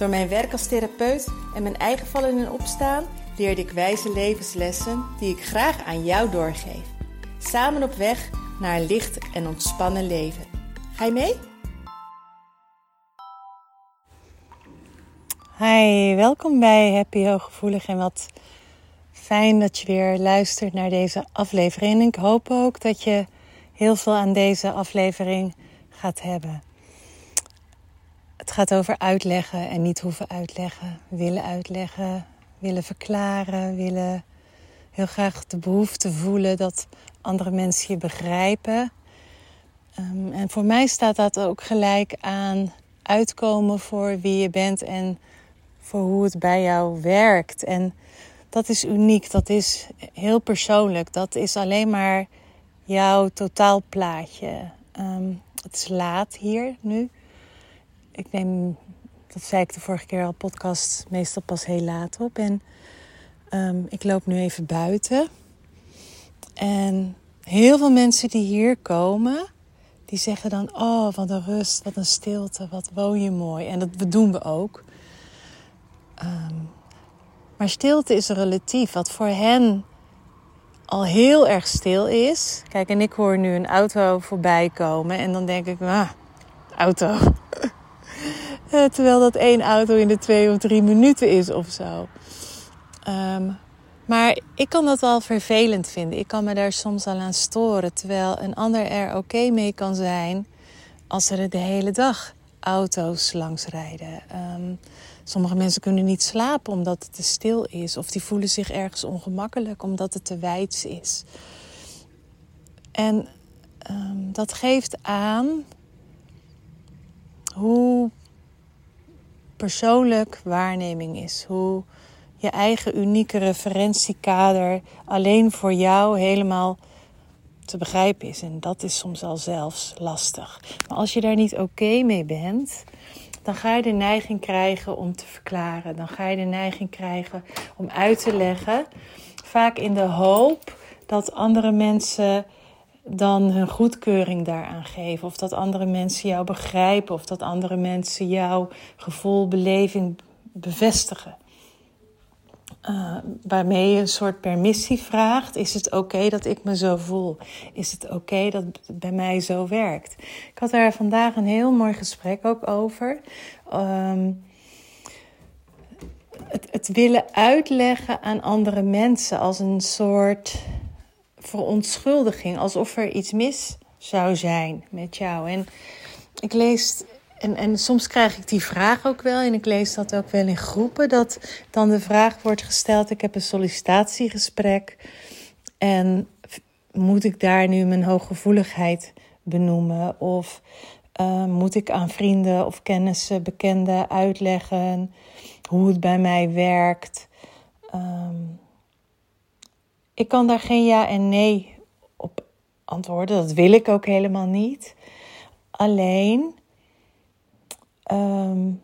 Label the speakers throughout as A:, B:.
A: Door mijn werk als therapeut en mijn eigen vallen en opstaan leerde ik wijze levenslessen die ik graag aan jou doorgeef. Samen op weg naar een licht en ontspannen leven. Ga je mee? Hi, welkom bij Happy Hooggevoelig en wat fijn dat je weer luistert naar deze aflevering. Ik hoop ook dat je heel veel aan deze aflevering gaat hebben. Het gaat over uitleggen en niet hoeven uitleggen, willen uitleggen, willen verklaren, willen heel graag de behoefte voelen dat andere mensen je begrijpen. Um, en voor mij staat dat ook gelijk aan uitkomen voor wie je bent en voor hoe het bij jou werkt. En dat is uniek, dat is heel persoonlijk, dat is alleen maar jouw totaalplaatje. Um, het is laat hier nu. Ik neem, dat zei ik de vorige keer al, podcast meestal pas heel laat op. En um, ik loop nu even buiten. En heel veel mensen die hier komen, die zeggen dan: Oh, wat een rust, wat een stilte, wat woon je mooi. En dat doen we ook. Um, maar stilte is relatief. Wat voor hen al heel erg stil is. Kijk, en ik hoor nu een auto voorbij komen. En dan denk ik, ah, auto. Eh, terwijl dat één auto in de twee of drie minuten is of zo. Um, maar ik kan dat wel vervelend vinden. Ik kan me daar soms al aan storen. Terwijl een ander er oké mee kan zijn als er de hele dag auto's langs rijden. Um, sommige mensen kunnen niet slapen omdat het te stil is. Of die voelen zich ergens ongemakkelijk omdat het te wijd is. En um, dat geeft aan hoe persoonlijk waarneming is. Hoe je eigen unieke referentiekader alleen voor jou helemaal te begrijpen is. En dat is soms al zelfs lastig. Maar als je daar niet oké mee bent, dan ga je de neiging krijgen om te verklaren. Dan ga je de neiging krijgen om uit te leggen. Vaak in de hoop dat andere mensen dan hun goedkeuring daaraan geven. Of dat andere mensen jou begrijpen. Of dat andere mensen jouw gevoel, beleving bevestigen. Uh, waarmee je een soort permissie vraagt. Is het oké dat ik me zo voel? Is het oké dat het bij mij zo werkt? Ik had daar vandaag een heel mooi gesprek ook over. Um, het, het willen uitleggen aan andere mensen als een soort verontschuldiging, alsof er iets mis zou zijn met jou. En ik lees, en, en soms krijg ik die vraag ook wel, en ik lees dat ook wel in groepen, dat dan de vraag wordt gesteld: ik heb een sollicitatiegesprek en moet ik daar nu mijn hooggevoeligheid benoemen? Of uh, moet ik aan vrienden of kennissen, bekenden uitleggen hoe het bij mij werkt? Um, ik kan daar geen ja en nee op antwoorden. Dat wil ik ook helemaal niet. Alleen, um,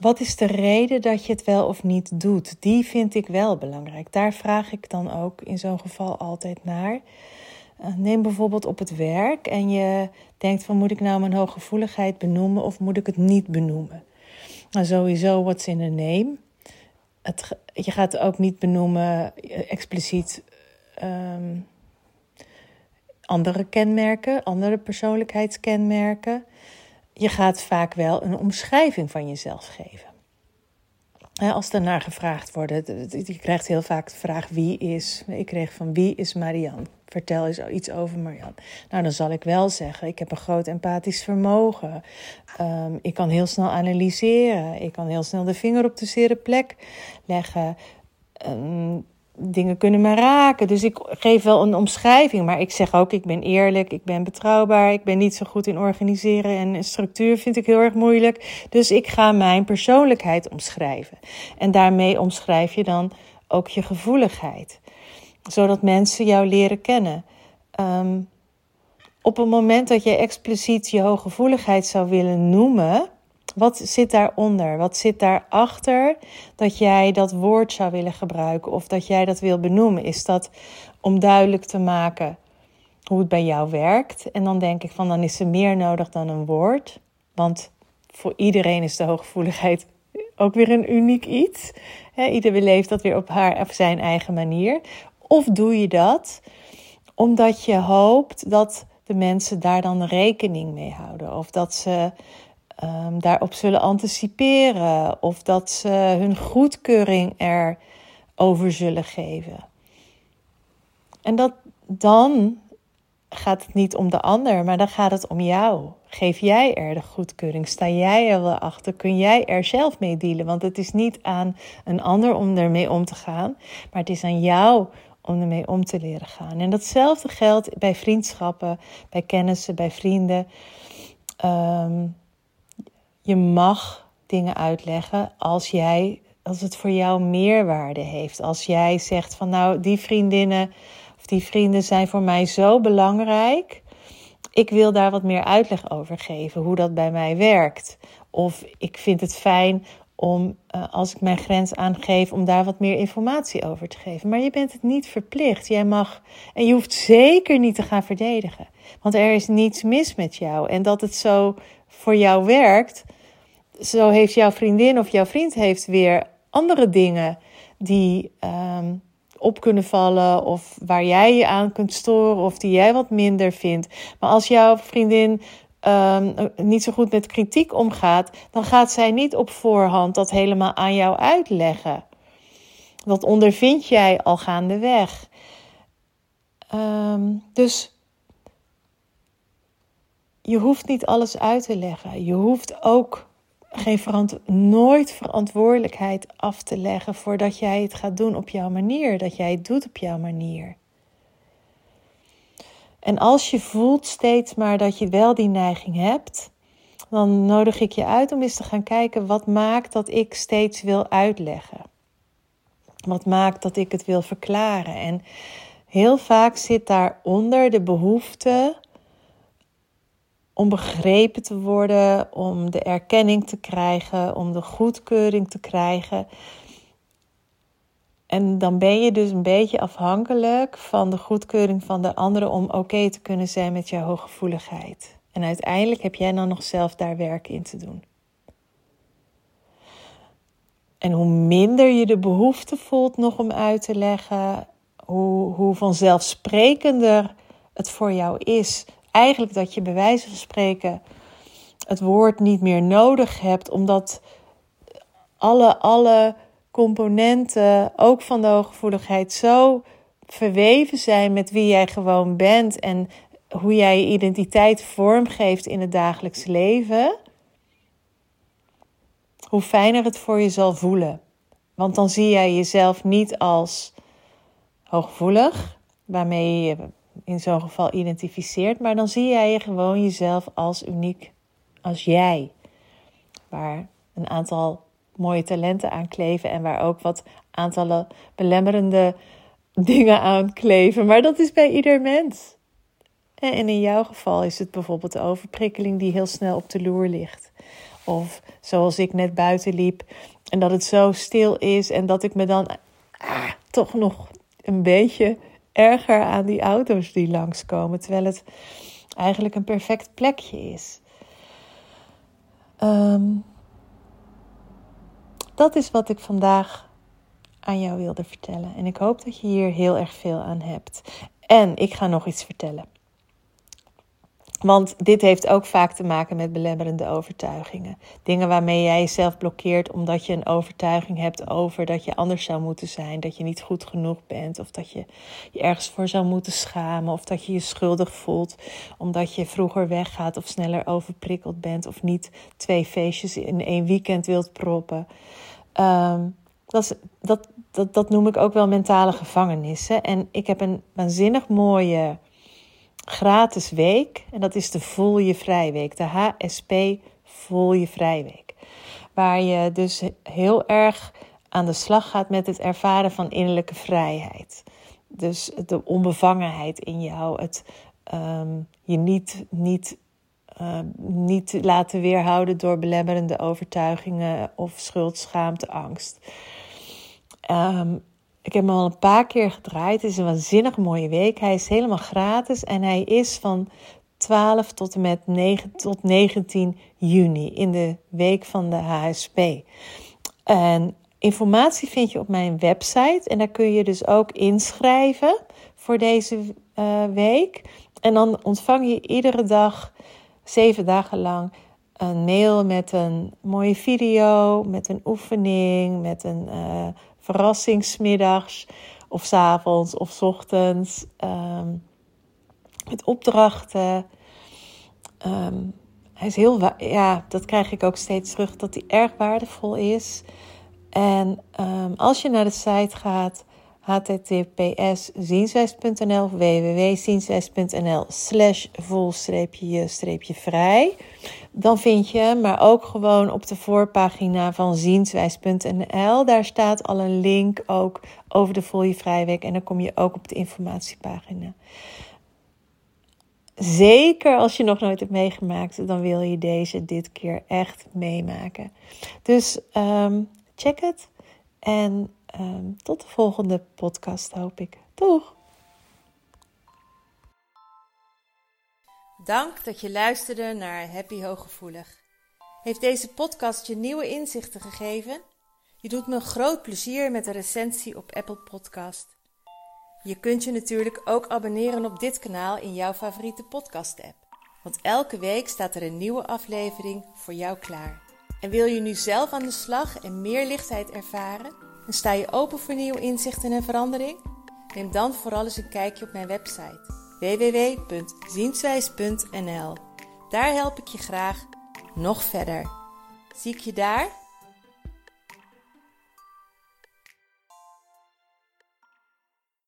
A: wat is de reden dat je het wel of niet doet? Die vind ik wel belangrijk. Daar vraag ik dan ook in zo'n geval altijd naar. Uh, neem bijvoorbeeld op het werk en je denkt van moet ik nou mijn hooggevoeligheid benoemen of moet ik het niet benoemen? Nou, sowieso what's in a name. Het, je gaat ook niet benoemen eh, expliciet um, andere kenmerken, andere persoonlijkheidskenmerken. Je gaat vaak wel een omschrijving van jezelf geven. Als er naar gevraagd wordt, je krijgt heel vaak de vraag wie is. Ik kreeg van wie is Marianne? Vertel eens iets over Marianne. Nou, dan zal ik wel zeggen, ik heb een groot empathisch vermogen. Um, ik kan heel snel analyseren. Ik kan heel snel de vinger op de zere plek leggen. Um, dingen kunnen me raken. Dus ik geef wel een omschrijving, maar ik zeg ook: ik ben eerlijk, ik ben betrouwbaar, ik ben niet zo goed in organiseren en structuur vind ik heel erg moeilijk. Dus ik ga mijn persoonlijkheid omschrijven. En daarmee omschrijf je dan ook je gevoeligheid, zodat mensen jou leren kennen. Ehm, op het moment dat je expliciet je hooggevoeligheid zou willen noemen, wat zit daaronder? Wat zit daarachter dat jij dat woord zou willen gebruiken of dat jij dat wil benoemen? Is dat om duidelijk te maken hoe het bij jou werkt? En dan denk ik van dan is er meer nodig dan een woord. Want voor iedereen is de hooggevoeligheid ook weer een uniek iets. ieder beleeft dat weer op haar of zijn eigen manier. Of doe je dat omdat je hoopt dat de mensen daar dan rekening mee houden? Of dat ze um, daarop zullen anticiperen of dat ze hun goedkeuring erover zullen geven. En dat dan gaat het niet om de ander, maar dan gaat het om jou. Geef jij er de goedkeuring? Sta jij er wel achter? Kun jij er zelf mee dealen? Want het is niet aan een ander om ermee om te gaan, maar het is aan jou om ermee om te leren gaan. En datzelfde geldt bij vriendschappen, bij kennissen, bij vrienden. Um, je mag dingen uitleggen als jij als het voor jou meerwaarde heeft. Als jij zegt van nou, die vriendinnen of die vrienden zijn voor mij zo belangrijk. Ik wil daar wat meer uitleg over geven, hoe dat bij mij werkt. Of ik vind het fijn om, uh, als ik mijn grens aangeef, om daar wat meer informatie over te geven. Maar je bent het niet verplicht. Jij mag, en je hoeft zeker niet te gaan verdedigen. Want er is niets mis met jou. En dat het zo voor jou werkt, zo heeft jouw vriendin of jouw vriend heeft weer andere dingen die um, op kunnen vallen of waar jij je aan kunt storen of die jij wat minder vindt. Maar als jouw vriendin um, niet zo goed met kritiek omgaat, dan gaat zij niet op voorhand dat helemaal aan jou uitleggen. Dat ondervind jij al gaandeweg. Um, dus je hoeft niet alles uit te leggen. Je hoeft ook geen verant nooit verantwoordelijkheid af te leggen voordat jij het gaat doen op jouw manier, dat jij het doet op jouw manier. En als je voelt steeds maar dat je wel die neiging hebt, dan nodig ik je uit om eens te gaan kijken wat maakt dat ik steeds wil uitleggen. Wat maakt dat ik het wil verklaren. En heel vaak zit daaronder de behoefte om begrepen te worden, om de erkenning te krijgen, om de goedkeuring te krijgen. En dan ben je dus een beetje afhankelijk van de goedkeuring van de anderen om oké te kunnen zijn met jouw hooggevoeligheid. En uiteindelijk heb jij dan nog zelf daar werk in te doen. En hoe minder je de behoefte voelt nog om uit te leggen, hoe, hoe vanzelfsprekender het voor jou is eigenlijk dat je bij wijze van spreken het woord niet meer nodig hebt, omdat alle, alle componenten, ook van de hooggevoeligheid, zo verweven zijn met wie jij gewoon bent en hoe jij je identiteit vormgeeft in het dagelijks leven, hoe fijner het voor je zal voelen. Want dan zie jij jezelf niet als hooggevoelig, waarmee je in zo'n geval identificeert, maar dan zie jij je gewoon jezelf als uniek, als jij. Waar een aantal mooie talenten aan kleven en waar ook wat aantallen belemmerende dingen aan kleven. Maar dat is bij ieder mens. En in jouw geval is het bijvoorbeeld de overprikkeling die heel snel op de loer ligt. Of zoals ik net buiten liep en dat het zo stil is en dat ik me dan ah, toch nog een beetje erger aan die auto's die langskomen, terwijl het eigenlijk een perfect plekje is. Ehm, dat is wat ik vandaag aan jou wilde vertellen. En ik hoop dat je hier heel erg veel aan hebt. En ik ga nog iets vertellen. Want dit heeft ook vaak te maken met belemmerende overtuigingen. Dingen waarmee jij jezelf blokkeert omdat je een overtuiging hebt over dat je anders zou moeten zijn, dat je niet goed genoeg bent, of dat je je ergens voor zou moeten schamen, of dat je je schuldig voelt omdat je vroeger weggaat of sneller overprikkeld bent, of niet twee feestjes in één weekend wilt proppen. Um, dat, dat, dat, dat noem ik ook wel mentale gevangenissen. En ik heb een waanzinnig mooie gratis week. En dat is de Voel je Vrijweek. De HSP Voel je Vrijweek. Waar je dus heel erg aan de slag gaat met het ervaren van innerlijke vrijheid. Dus de onbevangenheid in jou. Het ehm, je niet, niet, ehm, niet laten weerhouden door belemmerende overtuigingen of schuld, schaamte, angst. Ehm, ik heb hem al een paar keer gedraaid. Het is een waanzinnig mooie week. Hij is helemaal gratis en hij is van 12 tot en met 9, tot 19 juni in de week van de HSP. En informatie vind je op mijn website en daar kun je dus ook inschrijven voor deze uh, week. En dan ontvang je iedere dag, zeven dagen lang, een mail met een mooie video, met een oefening, met een uh, verrassingsmiddags of s avonds of s ochtends. Um, met opdrachten. Um, hij is heel, ja, dat krijg ik ook steeds terug, dat hij erg waardevol is. En um, als je naar de site gaat, https zienswijs.nl www.zienswijs.nl slash vol-je-vrij. Dan vind je, maar ook gewoon op de voorpagina van zienswijs.nl. Daar staat al een link ook over de Vol je Vrijweek. En dan kom je ook op de informatiepagina. Zeker als je nog nooit hebt meegemaakt, dan wil je deze dit keer echt meemaken. Dus um, check het. En um, tot de volgende podcast, hoop ik. Doeg! Dank dat je luisterde naar Happy Hooggevoelig. Heeft deze podcast je nieuwe inzichten gegeven? Je doet me groot plezier met een recensie op Apple Podcast. Je kunt je natuurlijk ook abonneren op dit kanaal in jouw favoriete podcast-app. Want elke week staat er een nieuwe aflevering voor jou klaar. En wil je nu zelf aan de slag en meer lichtheid ervaren? En sta je open voor nieuwe inzichten en verandering? Neem dan vooral eens een kijkje op mijn website www.zienswijs.nl. Daar help ik je graag nog verder. Zie ik je daar?